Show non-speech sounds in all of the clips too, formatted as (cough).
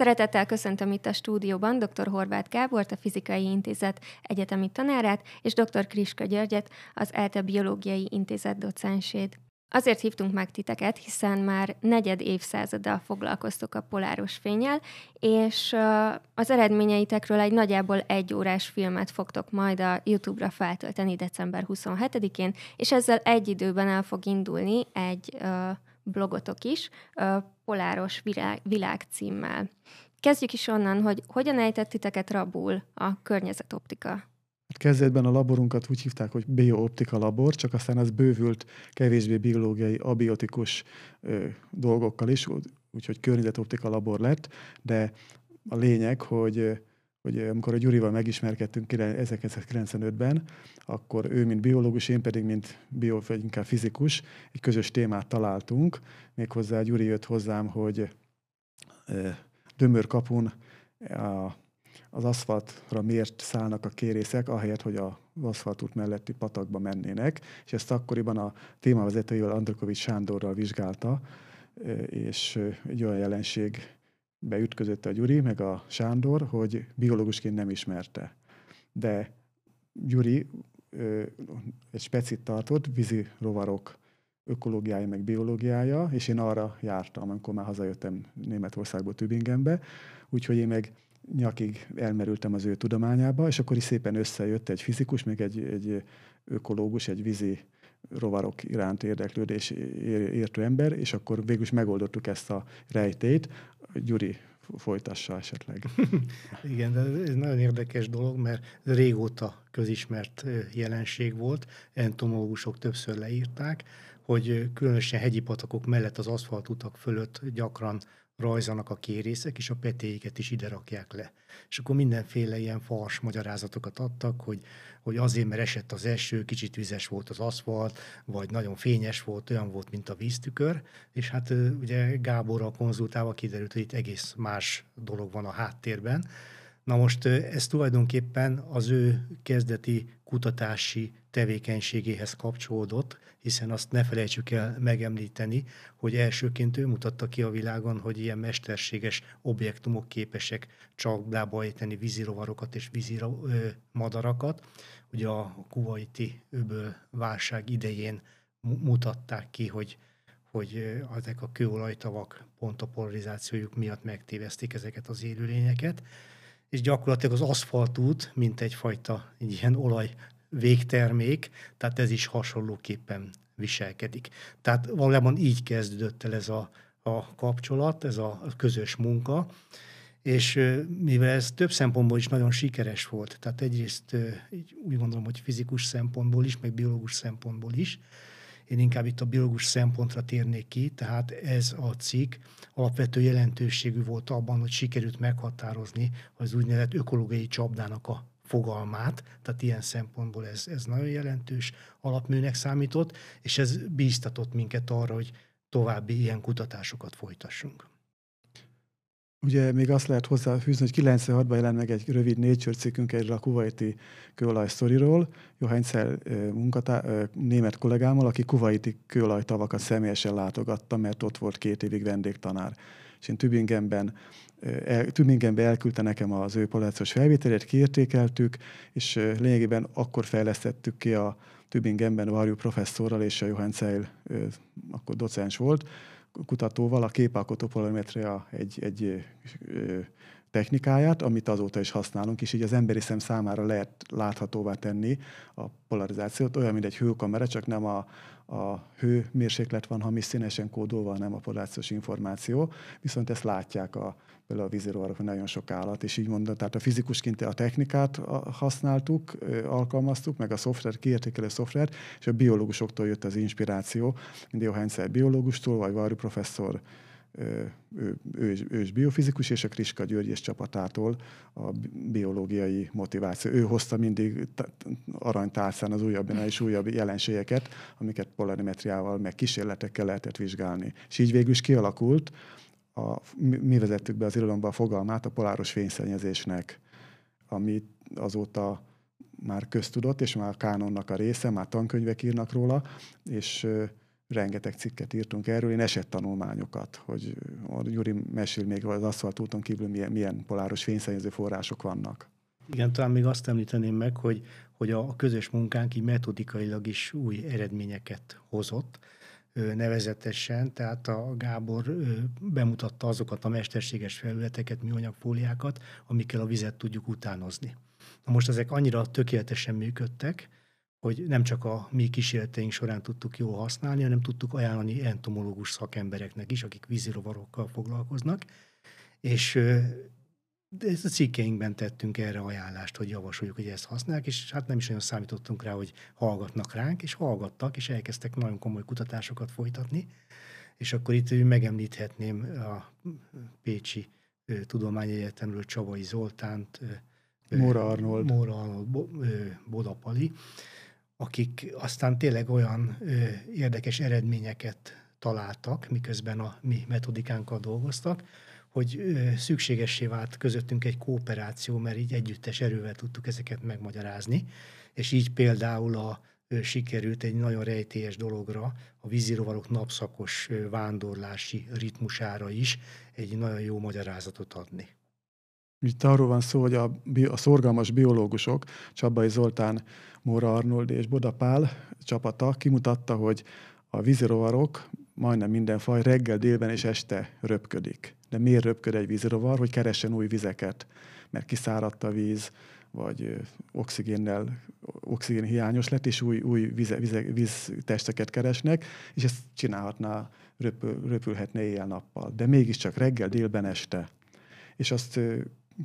Szeretettel köszöntöm itt a stúdióban dr. Horváth Gábort, a Fizikai Intézet egyetemi tanárát, és dr. Kriska Györgyet, az ELTE Biológiai Intézet docensét. Azért hívtunk meg titeket, hiszen már negyed évszázaddal foglalkoztok a poláros fényel, és az eredményeitekről egy nagyjából egy órás filmet fogtok majd a YouTube-ra feltölteni december 27-én, és ezzel egy időben el fog indulni egy blogotok is, Poláros világ, világ címmel. Kezdjük is onnan, hogy hogyan ejtett titeket rabul a környezetoptika? Hát kezdetben a laborunkat úgy hívták, hogy biooptika labor, csak aztán ez bővült kevésbé biológiai, abiotikus ö, dolgokkal is, úgyhogy környezetoptika labor lett, de a lényeg, hogy hogy amikor a Gyurival megismerkedtünk 1995-ben, akkor ő, mint biológus, én pedig, mint bio, vagy inkább fizikus, egy közös témát találtunk. Méghozzá a Gyuri jött hozzám, hogy Dömör kapun a, az aszfaltra miért szállnak a kérészek, ahelyett, hogy az aszfaltút melletti patakba mennének. És ezt akkoriban a témavezetőjével Androkovics Sándorral vizsgálta, és egy olyan jelenség beütközött a Gyuri, meg a Sándor, hogy biológusként nem ismerte. De Gyuri ö, egy specit tartott, vízi rovarok ökológiája, meg biológiája, és én arra jártam, amikor már hazajöttem Németországból Tübingenbe, úgyhogy én meg nyakig elmerültem az ő tudományába, és akkor is szépen összejött egy fizikus, meg egy, egy ökológus, egy vízi rovarok iránt érdeklődés értő ember, és akkor végül is megoldottuk ezt a rejtét. Gyuri folytassa esetleg. (laughs) Igen, de ez nagyon érdekes dolog, mert régóta közismert jelenség volt, entomológusok többször leírták, hogy különösen hegyi patakok mellett az aszfaltutak fölött gyakran rajzanak a kérészek, és a petéiket is ide rakják le. És akkor mindenféle ilyen fals magyarázatokat adtak, hogy, hogy azért, mert esett az eső, kicsit vizes volt az aszfalt, vagy nagyon fényes volt, olyan volt, mint a víztükör, és hát ugye Gáborral konzultálva kiderült, hogy itt egész más dolog van a háttérben. Na most ez tulajdonképpen az ő kezdeti kutatási tevékenységéhez kapcsolódott, hiszen azt ne felejtsük el megemlíteni, hogy elsőként ő mutatta ki a világon, hogy ilyen mesterséges objektumok képesek csapdába ejteni vízirovarokat és vízi madarakat. Ugye a kuwaiti öböl válság idején mutatták ki, hogy hogy ezek a kőolajtavak pont a polarizációjuk miatt megtévesztik ezeket az élőlényeket, és gyakorlatilag az aszfaltút, mint egyfajta egy ilyen olaj végtermék, tehát ez is hasonlóképpen viselkedik. Tehát valójában így kezdődött el ez a, a kapcsolat, ez a közös munka, és mivel ez több szempontból is nagyon sikeres volt, tehát egyrészt úgy gondolom, hogy fizikus szempontból is, meg biológus szempontból is, én inkább itt a biológus szempontra térnék ki, tehát ez a cikk alapvető jelentőségű volt abban, hogy sikerült meghatározni az úgynevezett ökológiai csapdának a fogalmát, tehát ilyen szempontból ez, ez nagyon jelentős alapműnek számított, és ez bíztatott minket arra, hogy további ilyen kutatásokat folytassunk. Ugye még azt lehet hozzáfűzni, hogy 96-ban jelent meg egy rövid Nature cikkünk egy a kuwaiti kőolaj sztoriról, Johannsel munkatá- német kollégámmal, aki kuwaiti kőolajtavakat személyesen látogatta, mert ott volt két évig vendégtanár. És én Tübingenben el, Tübingenbe elküldte nekem az ő polációs felvételét, kiértékeltük, és lényegében akkor fejlesztettük ki a Tübingenben Varjú professzorral és a Johann Zeil, akkor docens volt, kutatóval a képalkotó polarimetria egy, egy technikáját, amit azóta is használunk, és így az emberi szem számára lehet láthatóvá tenni a polarizációt, olyan, mint egy hőkamera, csak nem a, a hőmérséklet van hamis színesen kódolva, nem a polarizációs információ, viszont ezt látják a, például a vízirovarok, nagyon sok állat, és így mondom, tehát a fizikusként a technikát használtuk, alkalmaztuk, meg a szoftver, kiértékelő szoftvert, és a biológusoktól jött az inspiráció, mint Johann biológustól, vagy Varjú professzor ő, ő, is, ő is biofizikus, és a Kriska György és csapatától a biológiai motiváció. Ő hozta mindig aranytálcán az újabb és újabb jelenségeket, amiket polarimetriával, meg kísérletekkel lehetett vizsgálni. És így végül is kialakult, a, mi vezettük be az irodalomba a fogalmát a poláros fényszennyezésnek, ami azóta már köztudott, és már a kánonnak a része, már tankönyvek írnak róla, és rengeteg cikket írtunk erről, én esettanulmányokat, hogy Gyuri mesél még az aszfaltúton kívül milyen, milyen poláros fényszennyező források vannak. Igen, talán még azt említeném meg, hogy, hogy a közös munkánk így metodikailag is új eredményeket hozott, nevezetesen, tehát a Gábor bemutatta azokat a mesterséges felületeket, műanyagfóliákat, amikkel a vizet tudjuk utánozni. Na most ezek annyira tökéletesen működtek, hogy nem csak a mi kísérleteink során tudtuk jól használni, hanem tudtuk ajánlani entomológus szakembereknek is, akik vízirovarokkal foglalkoznak, és ezt a cikkeinkben tettünk erre ajánlást, hogy javasoljuk, hogy ezt használják, és hát nem is olyan számítottunk rá, hogy hallgatnak ránk, és hallgattak, és elkezdtek nagyon komoly kutatásokat folytatni. És akkor itt megemlíthetném a Pécsi Tudományegyetemről Csavai Zoltánt, Móra Arnold, Móra Arnold Bodapali, akik aztán tényleg olyan érdekes eredményeket találtak, miközben a mi metodikánkkal dolgoztak, hogy szükségessé vált közöttünk egy kooperáció, mert így együttes erővel tudtuk ezeket megmagyarázni, és így például a, sikerült egy nagyon rejtélyes dologra, a vízirovarok napszakos vándorlási ritmusára is egy nagyon jó magyarázatot adni. Itt arról van szó, hogy a, a szorgalmas biológusok, Csabai Zoltán, Móra Arnold és Bodapál csapata kimutatta, hogy a vízirovarok majdnem minden faj reggel, délben és este röpködik. De miért röpköd egy vízirovar? Hogy keressen új vizeket, mert kiszáradt a víz, vagy oxigénnel, oxigén hiányos lett, és új, új víz, víz, víztesteket keresnek, és ezt csinálhatná, röpül, röpülhetne éjjel-nappal. De mégiscsak reggel, délben, este. És azt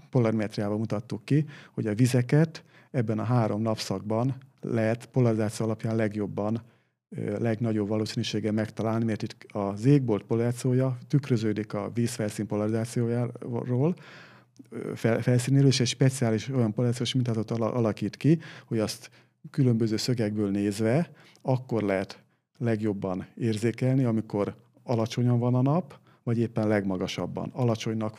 polarimetriával mutattuk ki, hogy a vizeket ebben a három napszakban lehet polarizáció alapján legjobban legnagyobb valószínűsége megtalálni, mert itt az égbolt polarizációja tükröződik a vízfelszín polarizációjáról, fel, felszínéről, és egy speciális olyan polarizációs mintázatot alakít ki, hogy azt különböző szögekből nézve akkor lehet legjobban érzékelni, amikor alacsonyan van a nap, vagy éppen legmagasabban. Alacsonynak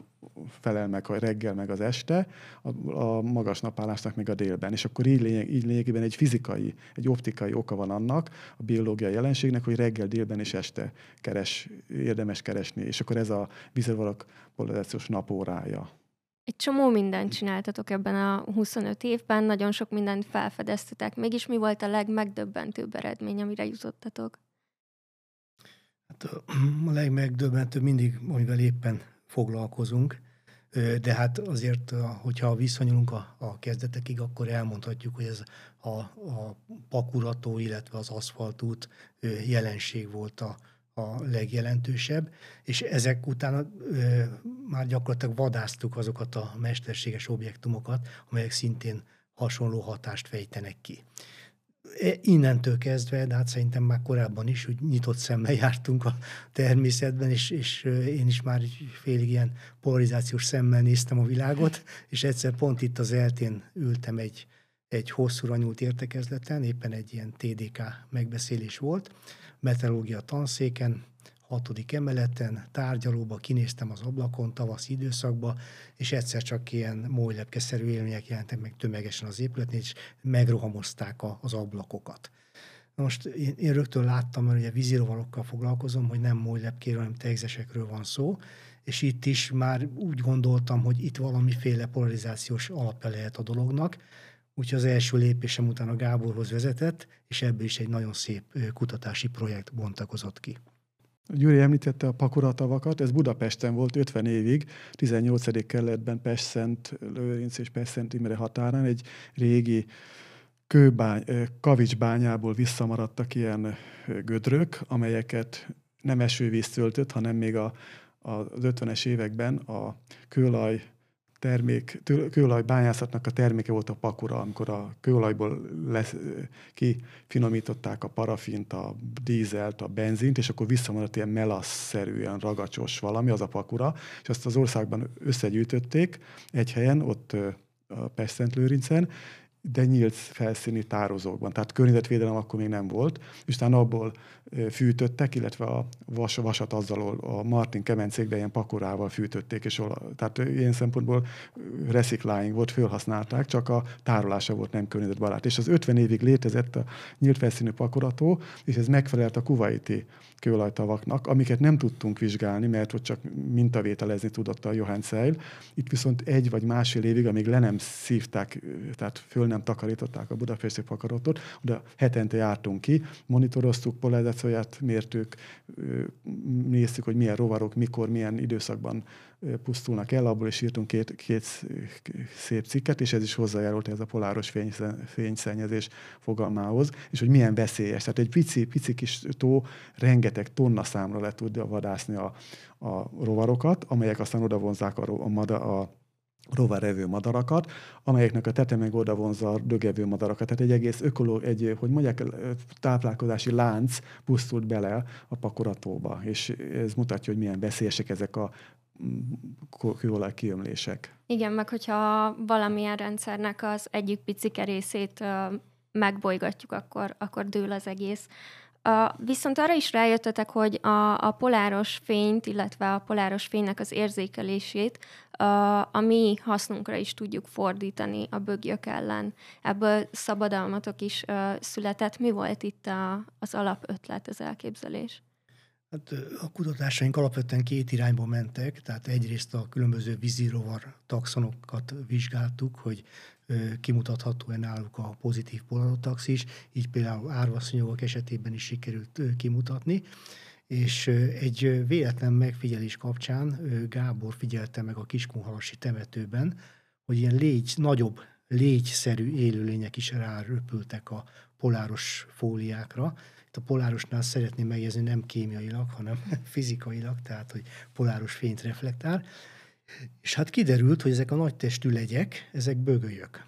felel meg a reggel, meg az este, a, a magas napállásnak meg a délben. És akkor így, lényeg, így lényegében egy fizikai, egy optikai oka van annak, a biológiai jelenségnek, hogy reggel, délben és este keres, érdemes keresni. És akkor ez a vízervalak polarizációs napórája. Egy csomó mindent csináltatok ebben a 25 évben, nagyon sok mindent felfedeztetek. Mégis mi volt a legmegdöbbentőbb eredmény, amire jutottatok? Hát a legmegdöbbentőbb mindig, amivel éppen foglalkozunk, de hát azért, hogyha visszanyúlunk a, a kezdetekig, akkor elmondhatjuk, hogy ez a, a pakurató, illetve az aszfaltút jelenség volt a, a legjelentősebb, és ezek után már gyakorlatilag vadáztuk azokat a mesterséges objektumokat, amelyek szintén hasonló hatást fejtenek ki. E, innentől kezdve, de hát szerintem már korábban is, hogy nyitott szemmel jártunk a természetben, és, és én is már félig ilyen polarizációs szemmel néztem a világot, és egyszer pont itt az eltén ültem egy, egy hosszúra nyúlt értekezleten, éppen egy ilyen TDK megbeszélés volt, meteorológia tanszéken, hatodik emeleten, tárgyalóba, kinéztem az ablakon tavaszi időszakba, és egyszer csak ilyen molylepkeszerű élmények jelentek meg tömegesen az épületnél, és megrohamozták a, az ablakokat. Most én, én rögtön láttam, mert ugye vízirovalokkal foglalkozom, hogy nem molylepkéről, hanem tegzesekről van szó, és itt is már úgy gondoltam, hogy itt valamiféle polarizációs alapja lehet a dolognak, Úgyhogy az első lépésem után a Gáborhoz vezetett, és ebből is egy nagyon szép kutatási projekt bontakozott ki. Gyuri említette a pakuratavakat, ez Budapesten volt 50 évig, 18. kerületben Pest-Szent Lőrinc és Pest-Szent Imre határán egy régi kőbány, kavicsbányából visszamaradtak ilyen gödrök, amelyeket nem esővíz töltött, hanem még a, az 50-es években a kőolaj termék, kőolaj bányászatnak a terméke volt a pakura, amikor a kőolajból lesz, kifinomították a parafint, a dízelt, a benzint, és akkor visszamaradt ilyen melasz-szerűen ragacsos valami, az a pakura, és azt az országban összegyűjtötték egy helyen, ott a Pestent Lőrincen, de nyílt felszíni tározókban. Tehát környezetvédelem akkor még nem volt, és utána abból fűtöttek, illetve a vas, vasat azzal a Martin kemencékben ilyen pakorával fűtötték, és tehát ilyen szempontból recicling volt, felhasználták, csak a tárolása volt nem környezetbarát. És az 50 évig létezett a nyílt felszínű pakorató, és ez megfelelt a kuvaiti kőolajtavaknak, amiket nem tudtunk vizsgálni, mert ott csak mintavételezni tudott a Johann Seil. Itt viszont egy vagy másfél évig, amíg le nem szívták, tehát föl nem takarították a budapesti pakaratot, oda hetente jártunk ki, monitoroztuk, polarizációját mértük, néztük, hogy milyen rovarok, mikor, milyen időszakban pusztulnak el, abból is írtunk két, két szép cikket, és ez is hozzájárult ez a poláros fényszennyezés fogalmához, és hogy milyen veszélyes. Tehát egy pici, pici kis tó rengeteg tonna számra le tudja vadászni a, a rovarokat, amelyek aztán oda vonzák a, a, a rovarevő madarakat, amelyeknek a tete meg oda vonzza a dögevő madarakat. Tehát egy egész ökoló, egy, hogy mondják, táplálkozási lánc pusztult bele a pakoratóba, és ez mutatja, hogy milyen veszélyesek ezek a kőolaj kiömlések. Igen, meg hogyha valamilyen rendszernek az egyik picike részét megbolygatjuk, akkor, akkor dől az egész. Viszont arra is rájöttetek, hogy a, a poláros fényt, illetve a poláros fénynek az érzékelését uh, a mi hasznunkra is tudjuk fordítani a bögyök ellen. Ebből szabadalmatok is született. Mi volt itt a, az alapötlet, az elképzelés? Hát a kutatásaink alapvetően két irányba mentek, tehát egyrészt a különböző vízirovar taxonokat vizsgáltuk, hogy kimutatható-e náluk a pozitív polarotaxis, így például árvaszonyogok esetében is sikerült kimutatni, és egy véletlen megfigyelés kapcsán Gábor figyelte meg a Kiskunhalasi temetőben, hogy ilyen légy, nagyobb légyszerű élőlények is ráröpültek a poláros fóliákra, a polárosnál szeretném megjegyezni nem kémiailag, hanem (laughs) fizikailag, tehát hogy poláros fényt reflektál. És hát kiderült, hogy ezek a nagy testű legyek, ezek bögölyök.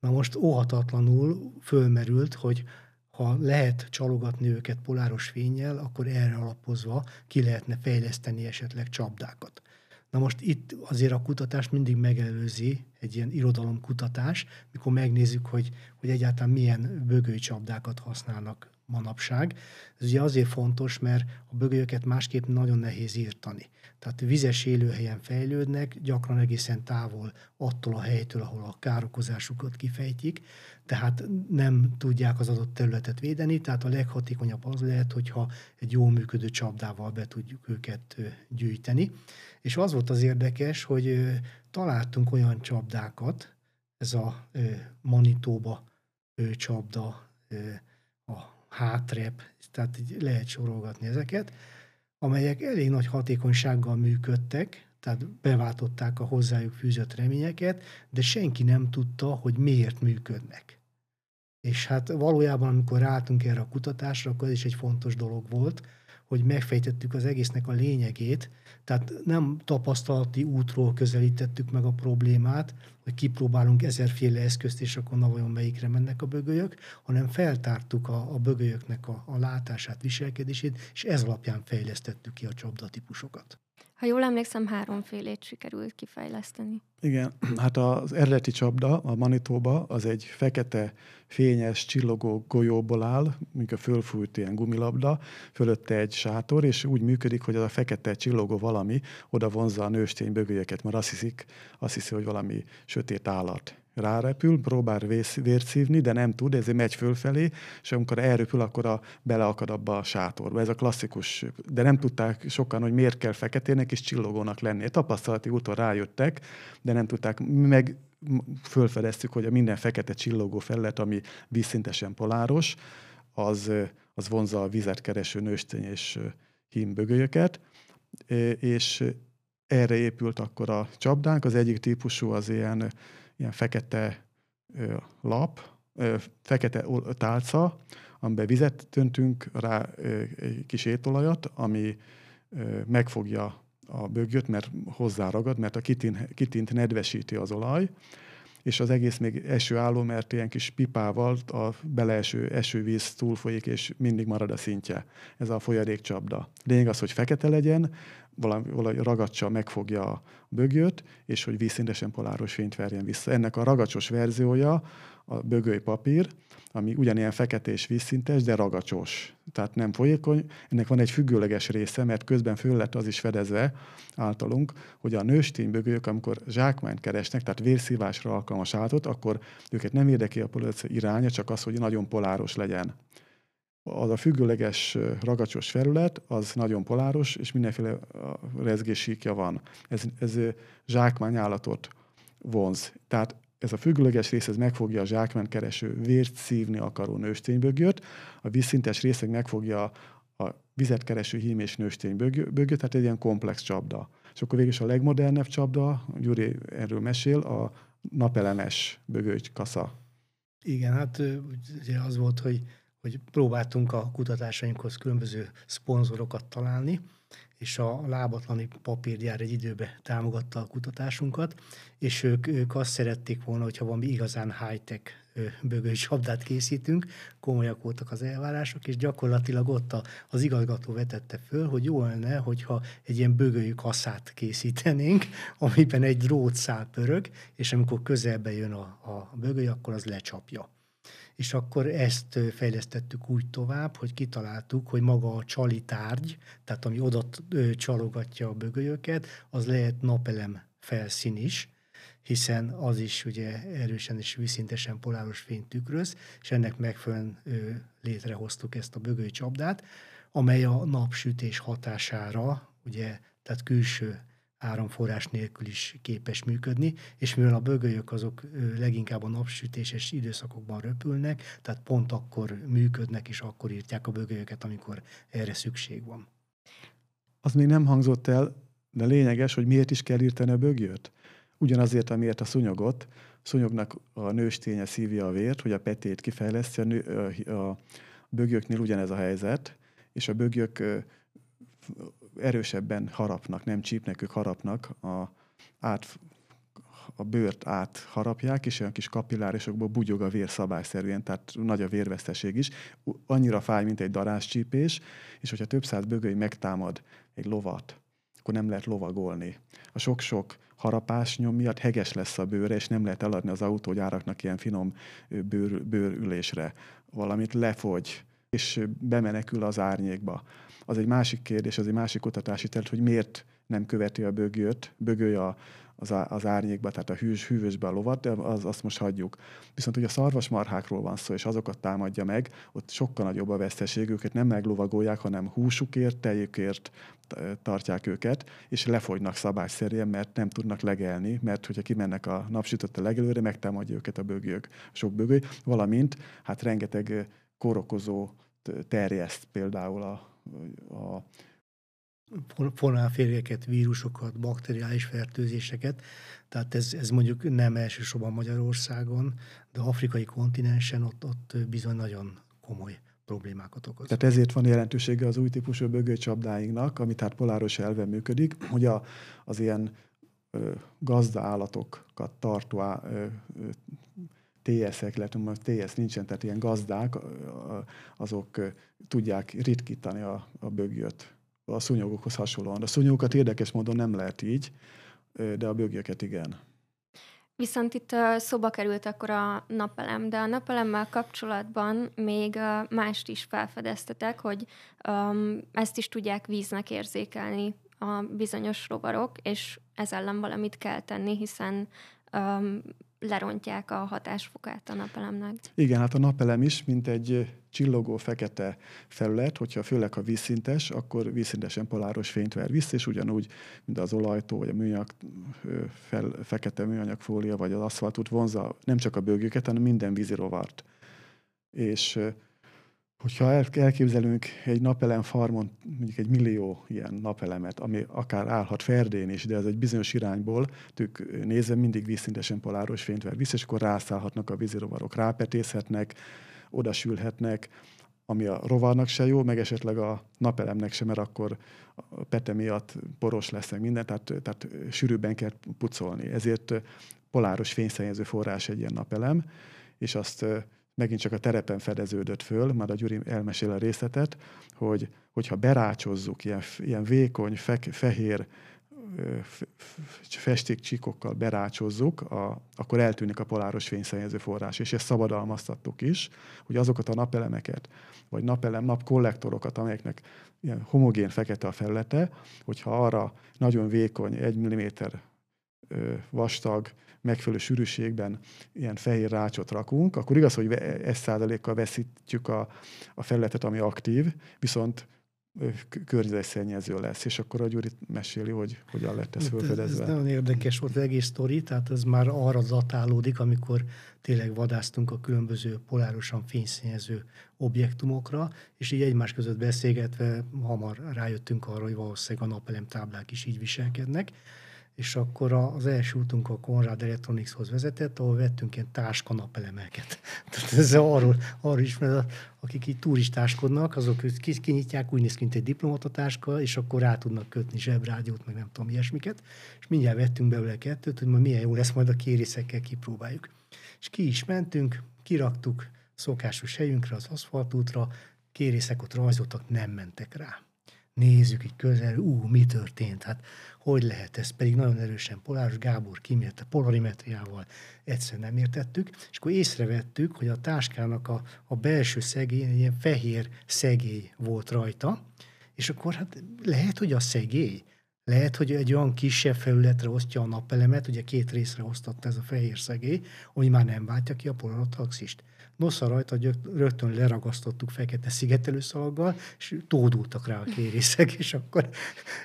Na most óhatatlanul fölmerült, hogy ha lehet csalogatni őket poláros fényjel, akkor erre alapozva ki lehetne fejleszteni esetleg csapdákat. Na most itt azért a kutatás mindig megelőzi egy ilyen irodalomkutatás, mikor megnézzük, hogy, hogy egyáltalán milyen bögőcsapdákat használnak manapság. Ez ugye azért fontos, mert a bögölyöket másképp nagyon nehéz írtani. Tehát vizes élőhelyen fejlődnek, gyakran egészen távol attól a helytől, ahol a károkozásukat kifejtik, tehát nem tudják az adott területet védeni, tehát a leghatékonyabb az lehet, hogyha egy jó működő csapdával be tudjuk őket gyűjteni. És az volt az érdekes, hogy találtunk olyan csapdákat, ez a Manitoba csapda, a hátrep, tehát így lehet sorolgatni ezeket, amelyek elég nagy hatékonysággal működtek, tehát beváltották a hozzájuk fűzött reményeket, de senki nem tudta, hogy miért működnek. És hát valójában, amikor ráálltunk erre a kutatásra, akkor ez is egy fontos dolog volt, hogy megfejtettük az egésznek a lényegét, tehát nem tapasztalati útról közelítettük meg a problémát, hogy kipróbálunk ezerféle eszközt, és akkor na vajon melyikre mennek a bögölyök, hanem feltártuk a, a bögölyöknek a, a látását, viselkedését, és ez alapján fejlesztettük ki a csapdatípusokat. Ha jól emlékszem, háromfélét sikerült kifejleszteni. Igen, hát az eredeti csapda, a Manitoba, az egy fekete, fényes, csillogó golyóból áll, mint a fölfújt ilyen gumilabda, fölötte egy sátor, és úgy működik, hogy az a fekete csillogó valami oda vonzza a nőstény bögölyeket, mert azt hiszik, azt hiszi, hogy valami sötét állat rárepül, próbál vért szívni, de nem tud, ezért megy fölfelé, és amikor elrepül, akkor a, beleakad abba a sátorba. Ez a klasszikus, de nem tudták sokan, hogy miért kell feketének és csillogónak lenni. A tapasztalati úton rájöttek, de nem tudták, meg fölfedeztük, hogy a minden fekete csillogó felület, ami vízszintesen poláros, az, az vonza a vizet kereső nőstény és hímbögölyöket, és erre épült akkor a csapdánk. Az egyik típusú az ilyen ilyen fekete ö, lap, ö, fekete tálca, amiben vizet töntünk rá ö, egy kis étolajat, ami ö, megfogja a bögyöt, mert hozzáragad, mert a kitint, kitint nedvesíti az olaj, és az egész még esőálló, mert ilyen kis pipával a beleeső esővíz túlfolyik, és mindig marad a szintje. Ez a folyadékcsapda. Lényeg az, hogy fekete legyen, valami, valami ragadsa megfogja a bögőt, és hogy vízszintesen poláros fényt verjen vissza. Ennek a ragacsos verziója a bögői papír, ami ugyanilyen fekete és vízszintes, de ragacsos. Tehát nem folyékony. Ennek van egy függőleges része, mert közben föl lett az is fedezve általunk, hogy a nősténybögők, amikor zsákmányt keresnek, tehát vérszívásra alkalmas állatot, akkor őket nem érdekli a polárizáció iránya, csak az, hogy nagyon poláros legyen. Az a függőleges ragacsos felület, az nagyon poláros, és mindenféle rezgésíkja van. Ez, ez zsákmányállatot vonz. Tehát ez a függőleges rész ez megfogja a zsákmányt kereső, vért szívni akaró nősténybögjöt, a vízszintes részeg megfogja a vizet kereső hím és nősténybögjöt, tehát egy ilyen komplex csapda. És akkor végül is a legmodernebb csapda, Gyuri erről mesél, a napelemes bögőcs kasza. Igen, hát ugye az volt, hogy, hogy próbáltunk a kutatásainkhoz különböző szponzorokat találni, és a lábatlani papírgyár egy időbe támogatta a kutatásunkat, és ők, ők azt szerették volna, hogyha valami igazán high-tech bögői csapdát készítünk, komolyak voltak az elvárások, és gyakorlatilag ott a, az igazgató vetette föl, hogy jó lenne, hogyha egy ilyen bögői kaszát készítenénk, (laughs) amiben egy drótszál pörög, és amikor közelbe jön a, a bögői, akkor az lecsapja és akkor ezt fejlesztettük úgy tovább, hogy kitaláltuk, hogy maga a csali tárgy, tehát ami oda csalogatja a bögölyöket, az lehet napelem felszín is, hiszen az is ugye erősen és vízszintesen poláros fényt tükröz, és ennek megfelelően létrehoztuk ezt a csapdát, amely a napsütés hatására, ugye, tehát külső áramforrás nélkül is képes működni, és mivel a bögölyök azok leginkább a napsütéses időszakokban röpülnek, tehát pont akkor működnek, és akkor írtják a bögölyöket, amikor erre szükség van. Az még nem hangzott el, de lényeges, hogy miért is kell írtani a bögjöt. Ugyanazért, amiért a szunyogot. A szúnyognak a nősténye szívja a vért, hogy a petét kifejleszti, a, nő, a, a bögyöknél ugyanez a helyzet, és a bögyök erősebben harapnak, nem csípnek, ők harapnak, a, át, a bőrt átharapják, és olyan kis kapillárisokból bugyog a vér szabályszerűen, tehát nagy a vérveszteség is. Annyira fáj, mint egy daráscsípés, és hogyha több száz bögöly megtámad egy lovat, akkor nem lehet lovagolni. A sok-sok harapás nyom miatt heges lesz a bőre, és nem lehet eladni az autógyáraknak ilyen finom bőr, bőrülésre. Valamit lefogy, és bemenekül az árnyékba az egy másik kérdés, az egy másik kutatási terület, hogy miért nem követi a bögőt, bögőj a, az, az árnyékba, tehát a hűs, hűvösbe a lovat, de az, azt most hagyjuk. Viszont ugye a szarvasmarhákról van szó, és azokat támadja meg, ott sokkal nagyobb a veszteség, őket nem meglovagolják, hanem húsukért, tejükért tartják őket, és lefogynak szabályszerűen, mert nem tudnak legelni, mert hogyha kimennek a napsütötte legelőre, megtámadja őket a bögők, sok bögőj, valamint hát rengeteg korokozó terjeszt például a, a fonálférgeket, vírusokat, bakteriális fertőzéseket. Tehát ez, ez mondjuk nem elsősorban Magyarországon, de afrikai kontinensen ott, ott bizony nagyon komoly problémákat okoz. Tehát ezért van jelentősége az új típusú bögőcsapdáinknak, ami tehát poláros elven működik, hogy a, az ilyen ö, gazda állatokat tartó ö, ö, TS-ek, illetve most TS nincsen, tehát ilyen gazdák, azok tudják ritkítani a, a bögyöt a szúnyogokhoz hasonlóan. A szúnyogokat érdekes módon nem lehet így, de a bögyöket igen. Viszont itt szóba került akkor a napelem, de a napelemmel kapcsolatban még mást is felfedeztetek, hogy ezt is tudják víznek érzékelni a bizonyos rovarok, és ez ellen valamit kell tenni, hiszen lerontják a hatásfokát a napelemnek. Igen, hát a napelem is, mint egy csillogó fekete felület, hogyha főleg a vízszintes, akkor vízszintesen poláros fényt ver vissza, és ugyanúgy, mint az olajtó, vagy a műanyag, fel, fekete műanyagfólia, vagy az aszfaltút vonza nem csak a bőgőket, hanem minden vízirovart. És Hogyha elképzelünk egy napelem farmon mondjuk egy millió ilyen napelemet, ami akár állhat ferdén is, de ez egy bizonyos irányból, tük nézve mindig vízszintesen poláros fényt ver vissza, és akkor rászállhatnak a vízirovarok, rápetészhetnek, odasülhetnek, ami a rovarnak se jó, meg esetleg a napelemnek sem, mert akkor a pete miatt poros lesz meg minden, tehát, tehát sűrűbben kell pucolni. Ezért poláros fényszennyező forrás egy ilyen napelem, és azt megint csak a terepen fedeződött föl, már a Gyuri elmesél a részletet, hogy hogyha berácsozzuk ilyen, ilyen vékony, fe, fehér festékcsíkokkal berácsozzuk, a, akkor eltűnik a poláros fényszennyező forrás, és ezt szabadalmaztattuk is, hogy azokat a napelemeket, vagy napelem, napkollektorokat, amelyeknek ilyen homogén fekete a felülete, hogyha arra nagyon vékony, egy milliméter vastag, megfelelő sűrűségben ilyen fehér rácsot rakunk, akkor igaz, hogy egy százalékkal veszítjük a, a felületet, ami aktív, viszont környezetszennyező lesz, és akkor a Gyuri meséli, hogy hogyan lett ez hát felfedezve. Ez, ez nagyon érdekes volt az egész sztori, tehát ez már arra datálódik, amikor tényleg vadáztunk a különböző polárosan fényszennyező objektumokra, és így egymás között beszélgetve hamar rájöttünk arra, hogy valószínűleg a napelem táblák is így viselkednek és akkor az első útunk a Conrad Electronicshoz vezetett, ahol vettünk ilyen táskanapelemeket. (laughs) Tehát ez arról, arról is, mert akik így turistáskodnak, azok kinyitják, úgy néz ki, mint egy diplomatatáska, és akkor rá tudnak kötni zsebrádiót, meg nem tudom, ilyesmiket. És mindjárt vettünk belőle kettőt, hogy ma milyen jó lesz, majd a kérészekkel kipróbáljuk. És ki is mentünk, kiraktuk szokásos helyünkre, az aszfaltútra, kérészek ott rajzoltak, nem mentek rá nézzük így közel, ú, mi történt, hát hogy lehet ez, pedig nagyon erősen poláros, Gábor kimérte polarimetriával, egyszerűen nem értettük, és akkor észrevettük, hogy a táskának a, a belső szegély, ilyen fehér szegély volt rajta, és akkor hát lehet, hogy a szegély, lehet, hogy egy olyan kisebb felületre osztja a napelemet, ugye két részre osztotta ez a fehér szegély, ami már nem váltja ki a polarotaxist. Nosza rajta rögtön leragasztottuk fekete szigetelőszalaggal, és tódultak rá a kérészek, és akkor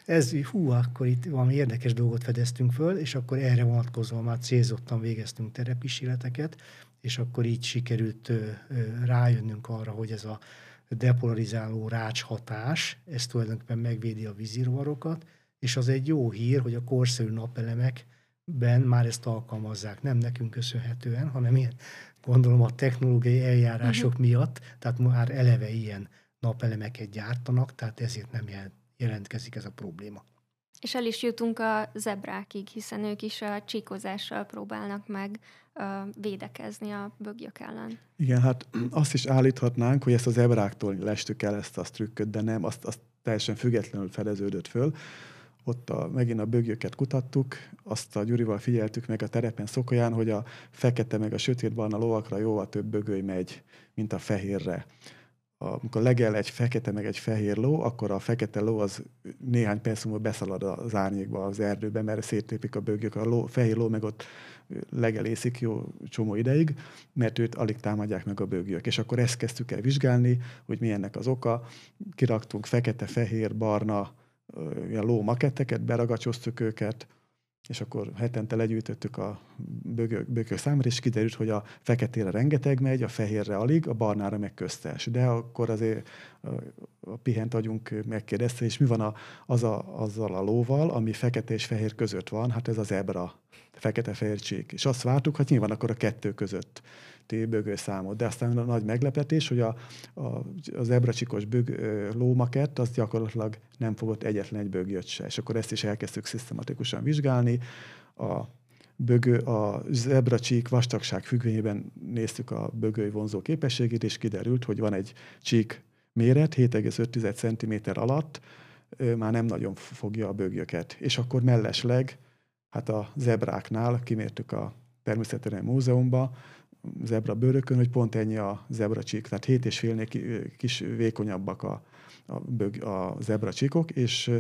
ez, hú, akkor itt valami érdekes dolgot fedeztünk föl, és akkor erre vonatkozóan már célzottan végeztünk terepkísérleteket, és akkor így sikerült rájönnünk arra, hogy ez a depolarizáló rács hatás, ez tulajdonképpen megvédi a vízirovarokat, és az egy jó hír, hogy a korszerű napelemekben már ezt alkalmazzák. Nem nekünk köszönhetően, hanem ilyen gondolom a technológiai eljárások uh-huh. miatt, tehát már eleve ilyen napelemeket gyártanak, tehát ezért nem jelentkezik ez a probléma. És el is jutunk a zebrákig, hiszen ők is a csíkozással próbálnak meg uh, védekezni a bögyök ellen. Igen, hát (clears throat) azt is állíthatnánk, hogy ezt az zebráktól lestük el ezt a trükköt, de nem, azt, azt teljesen függetlenül fedeződött föl ott a, megint a bögyöket kutattuk, azt a Gyurival figyeltük meg a terepen Szokolyán, hogy a fekete meg a sötétbarna lovakra jóval több bögöly megy, mint a fehérre. Amikor legel egy fekete meg egy fehér ló, akkor a fekete ló az néhány perc múlva beszalad az árnyékba, az erdőbe, mert szétlépik a bögyök. A ló, fehér ló meg ott legelészik jó csomó ideig, mert őt alig támadják meg a bögyök. És akkor ezt kezdtük el vizsgálni, hogy mi ennek az oka. Kiraktunk fekete, fehér, barna, ilyen ló maketteket, beragacsoztuk őket, és akkor hetente legyűjtöttük a bögök, bögök számára, és kiderült, hogy a feketére rengeteg megy, a fehérre alig, a barnára meg köztes. De akkor azért a pihent agyunk megkérdezte, és mi van a, az a, azzal a lóval, ami fekete és fehér között van, hát ez az ebra, fekete-fehér. És azt vártuk, hogy nyilván akkor a kettő között bögőszámot. De aztán a nagy meglepetés, hogy a, a, az ebracsikos bög, lómakett az gyakorlatilag nem fogott egyetlen egy bögjött se. És akkor ezt is elkezdtük szisztematikusan vizsgálni. A bögő, a zebracsík vastagság függvényében néztük a bögői vonzó képességét, és kiderült, hogy van egy csík méret, 7,5 cm alatt, már nem nagyon fogja a bögyöket. És akkor mellesleg, hát a zebráknál kimértük a Természetesen Múzeumba, zebra bőrökön, hogy pont ennyi a zebra csík, tehát 7,5-nél kis vékonyabbak a, a, a zebra csíkok, és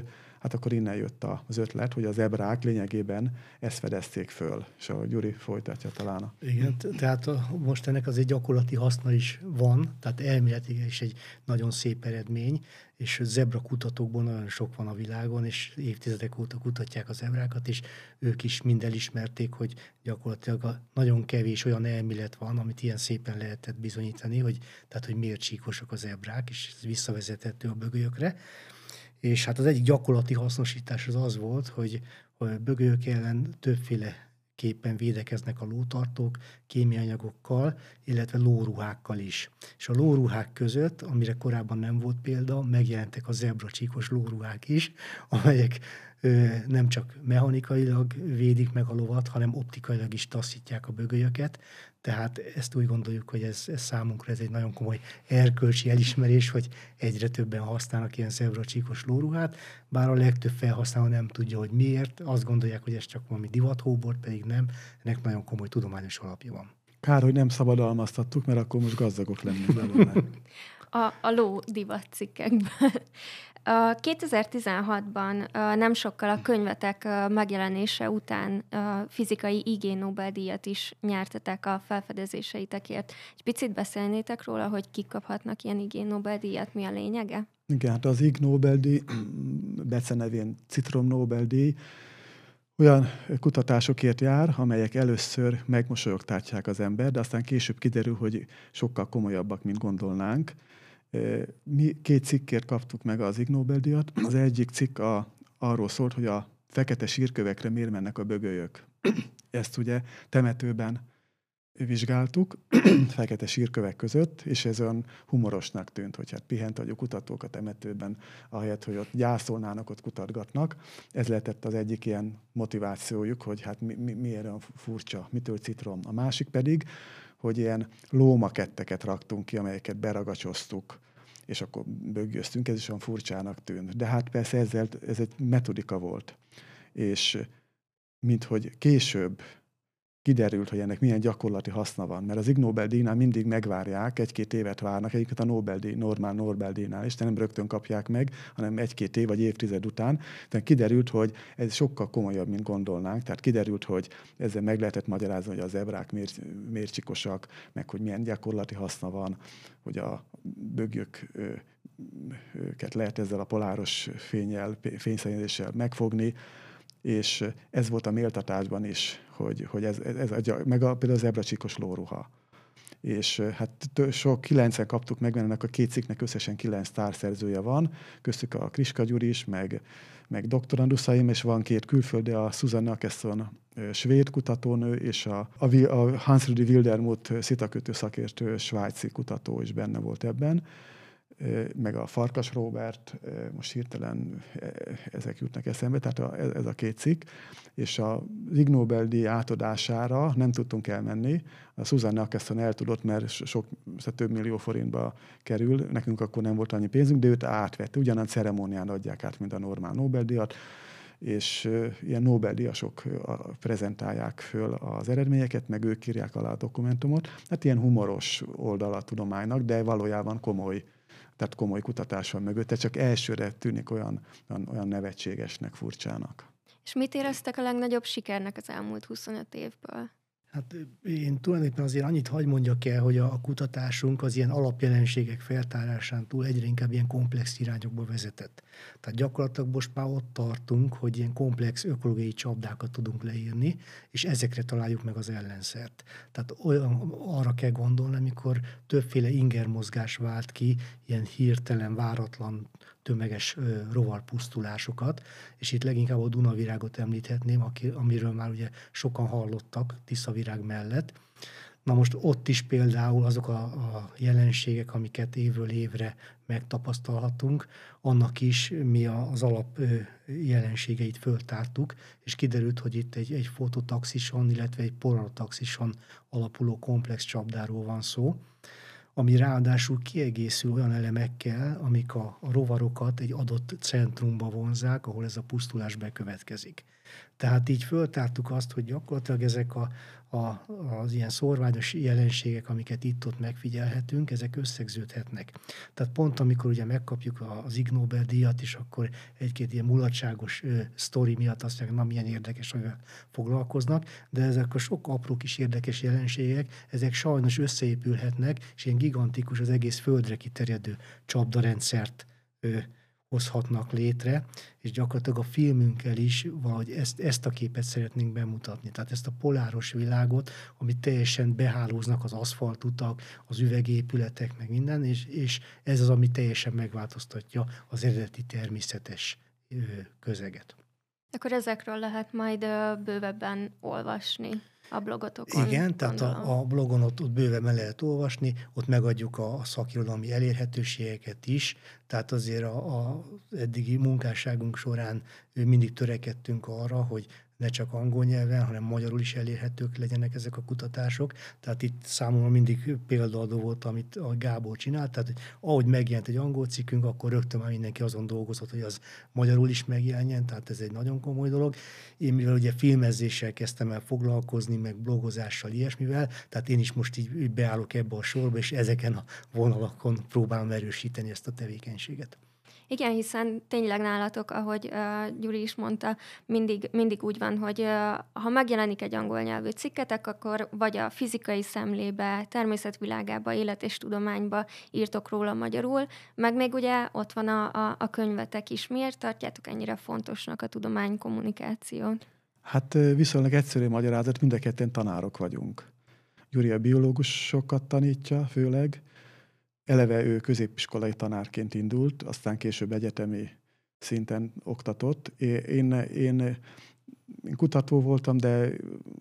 hát akkor innen jött az ötlet, hogy az ebrák lényegében ezt fedezték föl, és a Gyuri folytatja talán. Igen, tehát a, most ennek az egy gyakorlati haszna is van, tehát elméletileg is egy nagyon szép eredmény, és zebra kutatókból nagyon sok van a világon, és évtizedek óta kutatják az zebrákat, és ők is mind elismerték, hogy gyakorlatilag a nagyon kevés olyan elmélet van, amit ilyen szépen lehetett bizonyítani, hogy, tehát, hogy miért csíkosak az zebrák, és ez visszavezethető a bögölyökre. És hát az egyik gyakorlati hasznosítás az az volt, hogy bögölyök ellen többféle képen védekeznek a lótartók kémianyagokkal, illetve lóruhákkal is. És a lóruhák között, amire korábban nem volt példa, megjelentek a zebracsíkos lóruhák is, amelyek nem csak mechanikailag védik meg a lovat, hanem optikailag is taszítják a bögölyöket. Tehát ezt úgy gondoljuk, hogy ez, ez számunkra ez egy nagyon komoly erkölcsi elismerés, hogy egyre többen használnak ilyen zebracsíkos lóruhát, bár a legtöbb felhasználó nem tudja, hogy miért. Azt gondolják, hogy ez csak valami divathóbort, pedig nem. Ennek nagyon komoly tudományos alapja van. Kár, hogy nem szabadalmaztattuk, mert akkor most gazdagok lennénk belőle. (laughs) a, a ló divat cikkekben. 2016-ban nem sokkal a könyvetek megjelenése után fizikai IG Nobel-díjat is nyertetek a felfedezéseitekért. Egy picit beszélnétek róla, hogy kik kaphatnak ilyen IG Nobel-díjat, mi a lényege? Igen, hát az IG Nobel-díj, (clears throat) becenevén Citrom Nobel-díj, olyan kutatásokért jár, amelyek először megmosolyogtátják az ember, de aztán később kiderül, hogy sokkal komolyabbak, mint gondolnánk. Mi két cikkért kaptuk meg az Ig Nobel-díjat. Az egyik cikk a, arról szólt, hogy a fekete sírkövekre miért mennek a bögölyök. Ezt ugye temetőben vizsgáltuk, (clears throat) fekete sírkövek között, és ez olyan humorosnak tűnt, hogy hát pihent a kutatók a temetőben, ahelyett, hogy ott gyászolnának, ott kutatgatnak. Ez lehetett az egyik ilyen motivációjuk, hogy hát mi, mi, miért olyan furcsa, mitől citrom. A másik pedig, hogy ilyen lómaketteket raktunk ki, amelyeket beragacsoztuk, és akkor bögyöztünk, ez is olyan furcsának tűnt. De hát persze ezzel, ez egy metodika volt. És mint hogy később kiderült, hogy ennek milyen gyakorlati haszna van. Mert az Ig Nobel-díjnál mindig megvárják, egy-két évet várnak, egyiket a Nobel-díj, normál Nobel-díjnál de nem rögtön kapják meg, hanem egy-két év vagy évtized után. Tehát kiderült, hogy ez sokkal komolyabb, mint gondolnánk. Tehát kiderült, hogy ezzel meg lehetett magyarázni, hogy az ebrák miért, miért csikosak, meg hogy milyen gyakorlati haszna van, hogy a bögyök őket lehet ezzel a poláros fényel, fényszennyezéssel megfogni, és ez volt a méltatásban is, hogy, hogy ez, ez a, meg a, például az ebracsikos lóruha. És hát sok, kilencen kaptuk meg, mert ennek a két cikknek összesen kilenc társzerzője van, köztük a Kriska Gyuri is, meg, meg doktoranduszaim, és van két külföldi, a Susanne Akesson svéd kutatónő, és a, a, a Hans-Rudi Wildermuth szitakötő szakértő svájci kutató is benne volt ebben meg a Farkas Robert, most hirtelen ezek jutnak eszembe, tehát ez a két cikk, és a Ig Nobel-díj átadására nem tudtunk elmenni. A Susanne Akesson el tudott, mert sok, szóval több millió forintba kerül, nekünk akkor nem volt annyi pénzünk, de őt átvette. Ugyanaz ceremónián adják át, mint a normál Nobel-díjat, és ilyen Nobel-díjasok prezentálják föl az eredményeket, meg ők írják alá a dokumentumot. Hát ilyen humoros oldala a tudománynak, de valójában komoly tehát komoly kutatás van mögötte, csak elsőre tűnik olyan, olyan, olyan nevetségesnek, furcsának. És mit éreztek a legnagyobb sikernek az elmúlt 25 évből? Hát én tulajdonképpen azért annyit hagy mondjak el, hogy a, kutatásunk az ilyen alapjelenségek feltárásán túl egyre inkább ilyen komplex irányokba vezetett. Tehát gyakorlatilag most már ott tartunk, hogy ilyen komplex ökológiai csapdákat tudunk leírni, és ezekre találjuk meg az ellenszert. Tehát olyan, arra kell gondolni, amikor többféle ingermozgás vált ki, ilyen hirtelen, váratlan tömeges rovarpusztulásokat, és itt leginkább a Dunavirágot említhetném, amiről már ugye sokan hallottak Tiszavirág mellett. Na most ott is például azok a, a jelenségek, amiket évről évre megtapasztalhatunk, annak is mi az alap jelenségeit föltártuk, és kiderült, hogy itt egy, egy fototaxison, illetve egy poranotaxison alapuló komplex csapdáról van szó ami ráadásul kiegészül olyan elemekkel, amik a, rovarokat egy adott centrumba vonzák, ahol ez a pusztulás bekövetkezik. Tehát így föltártuk azt, hogy gyakorlatilag ezek a, a, az ilyen szorványos jelenségek, amiket itt-ott megfigyelhetünk, ezek összegződhetnek. Tehát pont amikor ugye megkapjuk az Ig Nobel-díjat, és akkor egy-két ilyen mulatságos ö, sztori miatt azt mondják, na milyen érdekes, hogy foglalkoznak, de ezek a sok apró kis érdekes jelenségek, ezek sajnos összeépülhetnek, és ilyen gigantikus, az egész földre kiterjedő csapdarendszert ö, hozhatnak létre, és gyakorlatilag a filmünkkel is valahogy ezt, ezt a képet szeretnénk bemutatni. Tehát ezt a poláros világot, amit teljesen behálóznak az aszfaltutak, az üvegépületek, meg minden, és, és ez az, ami teljesen megváltoztatja az eredeti természetes közeget. Akkor ezekről lehet majd bővebben olvasni a blogotokon. Igen, tehát a, a blogon ott, ott bőven lehet olvasni, ott megadjuk a, a szakirodalmi elérhetőségeket is, tehát azért a, a eddigi munkásságunk során mindig törekedtünk arra, hogy ne csak angol nyelven, hanem magyarul is elérhetők legyenek ezek a kutatások. Tehát itt számomra mindig példaadó volt, amit a Gábor csinált. Tehát hogy ahogy megjelent egy angol cikkünk, akkor rögtön már mindenki azon dolgozott, hogy az magyarul is megjelenjen, tehát ez egy nagyon komoly dolog. Én mivel ugye filmezéssel kezdtem el foglalkozni, meg blogozással, ilyesmivel, tehát én is most így beállok ebbe a sorba, és ezeken a vonalakon próbálom erősíteni ezt a tevékenységet. Igen, hiszen tényleg nálatok, ahogy uh, Gyuri is mondta, mindig, mindig úgy van, hogy uh, ha megjelenik egy angol nyelvű cikketek, akkor vagy a fizikai szemlébe, természetvilágába, élet és tudományba írtok róla magyarul, meg még ugye ott van a, a, a könyvetek is. Miért tartjátok ennyire fontosnak a tudománykommunikációt? Hát viszonylag egyszerű magyarázat, mind a ketten tanárok vagyunk. Gyuri a biológusokat tanítja főleg, Eleve ő középiskolai tanárként indult, aztán később egyetemi szinten oktatott. Én, én, én kutató voltam, de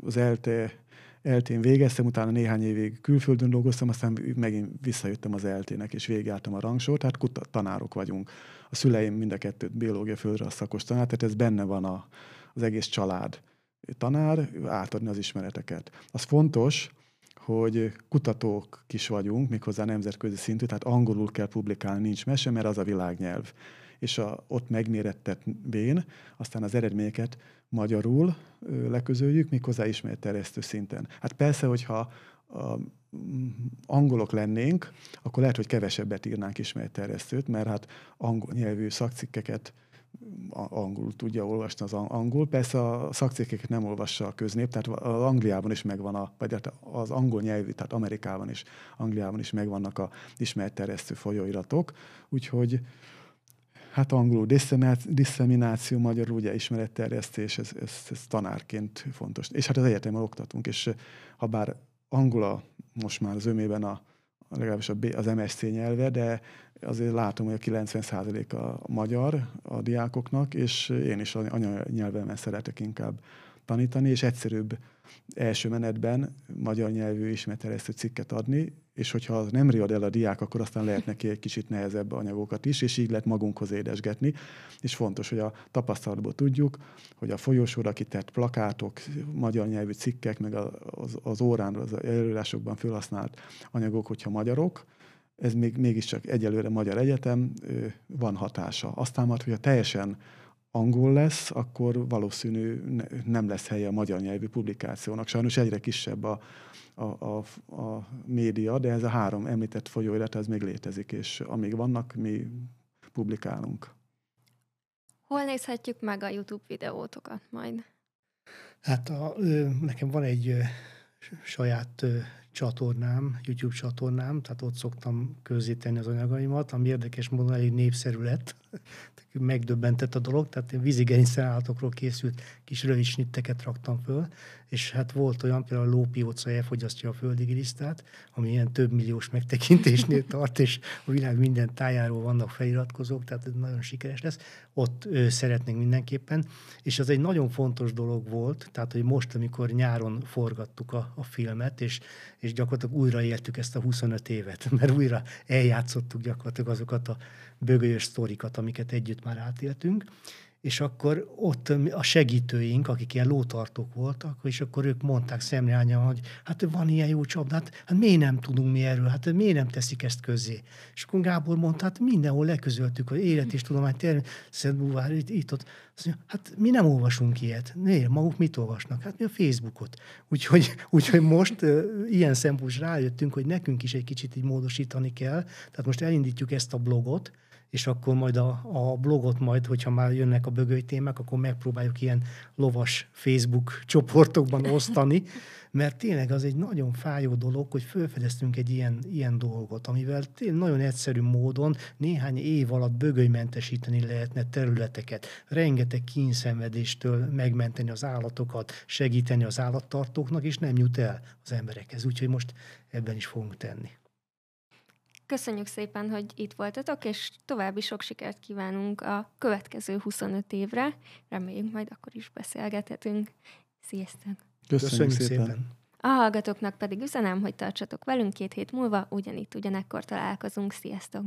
az ELTE, eltén végeztem, utána néhány évig külföldön dolgoztam, aztán megint visszajöttem az eltének, és végigjártam a rangsort, tehát kutat, tanárok vagyunk. A szüleim mind a kettőt biológia földre a szakos tanár, tehát ez benne van a, az egész család tanár, átadni az ismereteket. Az fontos, hogy kutatók is vagyunk, méghozzá nemzetközi szintű, tehát angolul kell publikálni, nincs mese, mert az a világnyelv. És a, ott megmérettetvén, aztán az eredményeket magyarul ö, leközöljük, méghozzá ismeretterjesztő szinten. Hát persze, hogyha a, angolok lennénk, akkor lehet, hogy kevesebbet írnánk ismeretterjesztőt, mert hát angol nyelvű szakcikkeket angolul tudja olvasni az angol. Persze a szakcikkeket nem olvassa a köznép, tehát az Angliában is megvan, a, vagy hát az angol nyelvű, tehát Amerikában is, Angliában is megvannak a ismertterjesztő folyóiratok, úgyhogy hát angolul disszemináció, magyarul ugye ismeretterjesztés, ez, ez, ez tanárként fontos. És hát az egyetemen oktatunk, és ha bár angol most már az ömében a, legalábbis az MSC nyelve, de azért látom, hogy a 90% a magyar a diákoknak, és én is anyanyelvemen szeretek inkább tanítani, és egyszerűbb első menetben magyar nyelvű ismeretterjesztő cikket adni, és hogyha az nem riad el a diák, akkor aztán lehet neki egy kicsit nehezebb anyagokat is, és így lehet magunkhoz édesgetni. És fontos, hogy a tapasztalatból tudjuk, hogy a folyosóra kitett plakátok, magyar nyelvű cikkek, meg az, az órán, az előírásokban felhasznált anyagok, hogyha magyarok, ez még, mégiscsak egyelőre Magyar Egyetem, van hatása. Aztán majd, hogyha teljesen angol lesz, akkor valószínű nem lesz helye a magyar nyelvű publikációnak. Sajnos egyre kisebb a, a, a, a média, de ez a három említett folyóirat, ez még létezik, és amíg vannak, mi publikálunk. Hol nézhetjük meg a YouTube videótokat majd? Hát a, nekem van egy saját csatornám, YouTube csatornám, tehát ott szoktam közzétenni az anyagaimat, ami érdekes módon elég népszerű lett. (laughs) Megdöbbentett a dolog, tehát én vízigerincszerállatokról készült kis rövid snitteket raktam föl, és hát volt olyan, például a lópióca elfogyasztja a földi gilisztát, ami ilyen több milliós megtekintésnél (laughs) tart, és a világ minden tájáról vannak feliratkozók, tehát ez nagyon sikeres lesz. Ott ö, szeretnénk mindenképpen, és az egy nagyon fontos dolog volt, tehát hogy most, amikor nyáron forgattuk a, a filmet, és, és gyakorlatilag újraéltük ezt a 25 évet, (laughs) mert újra eljátszottuk gyakorlatilag azokat a bögölyös sztorikat, amiket együtt már átéltünk, és akkor ott a segítőink, akik ilyen lótartók voltak, és akkor ők mondták szemreányan, hogy hát van ilyen jó csapda, hát, hát miért nem tudunk mi erről, hát miért nem teszik ezt közzé. És akkor Gábor mondta, hát mindenhol leközöltük, hogy élet és tudomány, Szent Buvár, itt, itt ott. Azt mondja, hát mi nem olvasunk ilyet. Miért? Maguk mit olvasnak? Hát mi a Facebookot. Úgyhogy, (laughs) úgyhogy most ilyen szempontból rájöttünk, hogy nekünk is egy kicsit így módosítani kell. Tehát most elindítjuk ezt a blogot, és akkor majd a, a blogot majd, hogyha már jönnek a bögöly témák, akkor megpróbáljuk ilyen lovas Facebook csoportokban osztani, (laughs) mert tényleg az egy nagyon fájó dolog, hogy felfedeztünk egy ilyen, ilyen dolgot, amivel tényleg nagyon egyszerű módon néhány év alatt bögölymentesíteni lehetne területeket, rengeteg kínszenvedéstől megmenteni az állatokat, segíteni az állattartóknak, és nem jut el az emberekhez. Úgyhogy most ebben is fogunk tenni. Köszönjük szépen, hogy itt voltatok, és további sok sikert kívánunk a következő 25 évre. Reméljük, majd akkor is beszélgethetünk. Sziasztok! Köszönjük, Köszönjük szépen. szépen! A hallgatóknak pedig üzenem, hogy tartsatok velünk két hét múlva, ugyanitt ugyanekkor találkozunk. Sziasztok!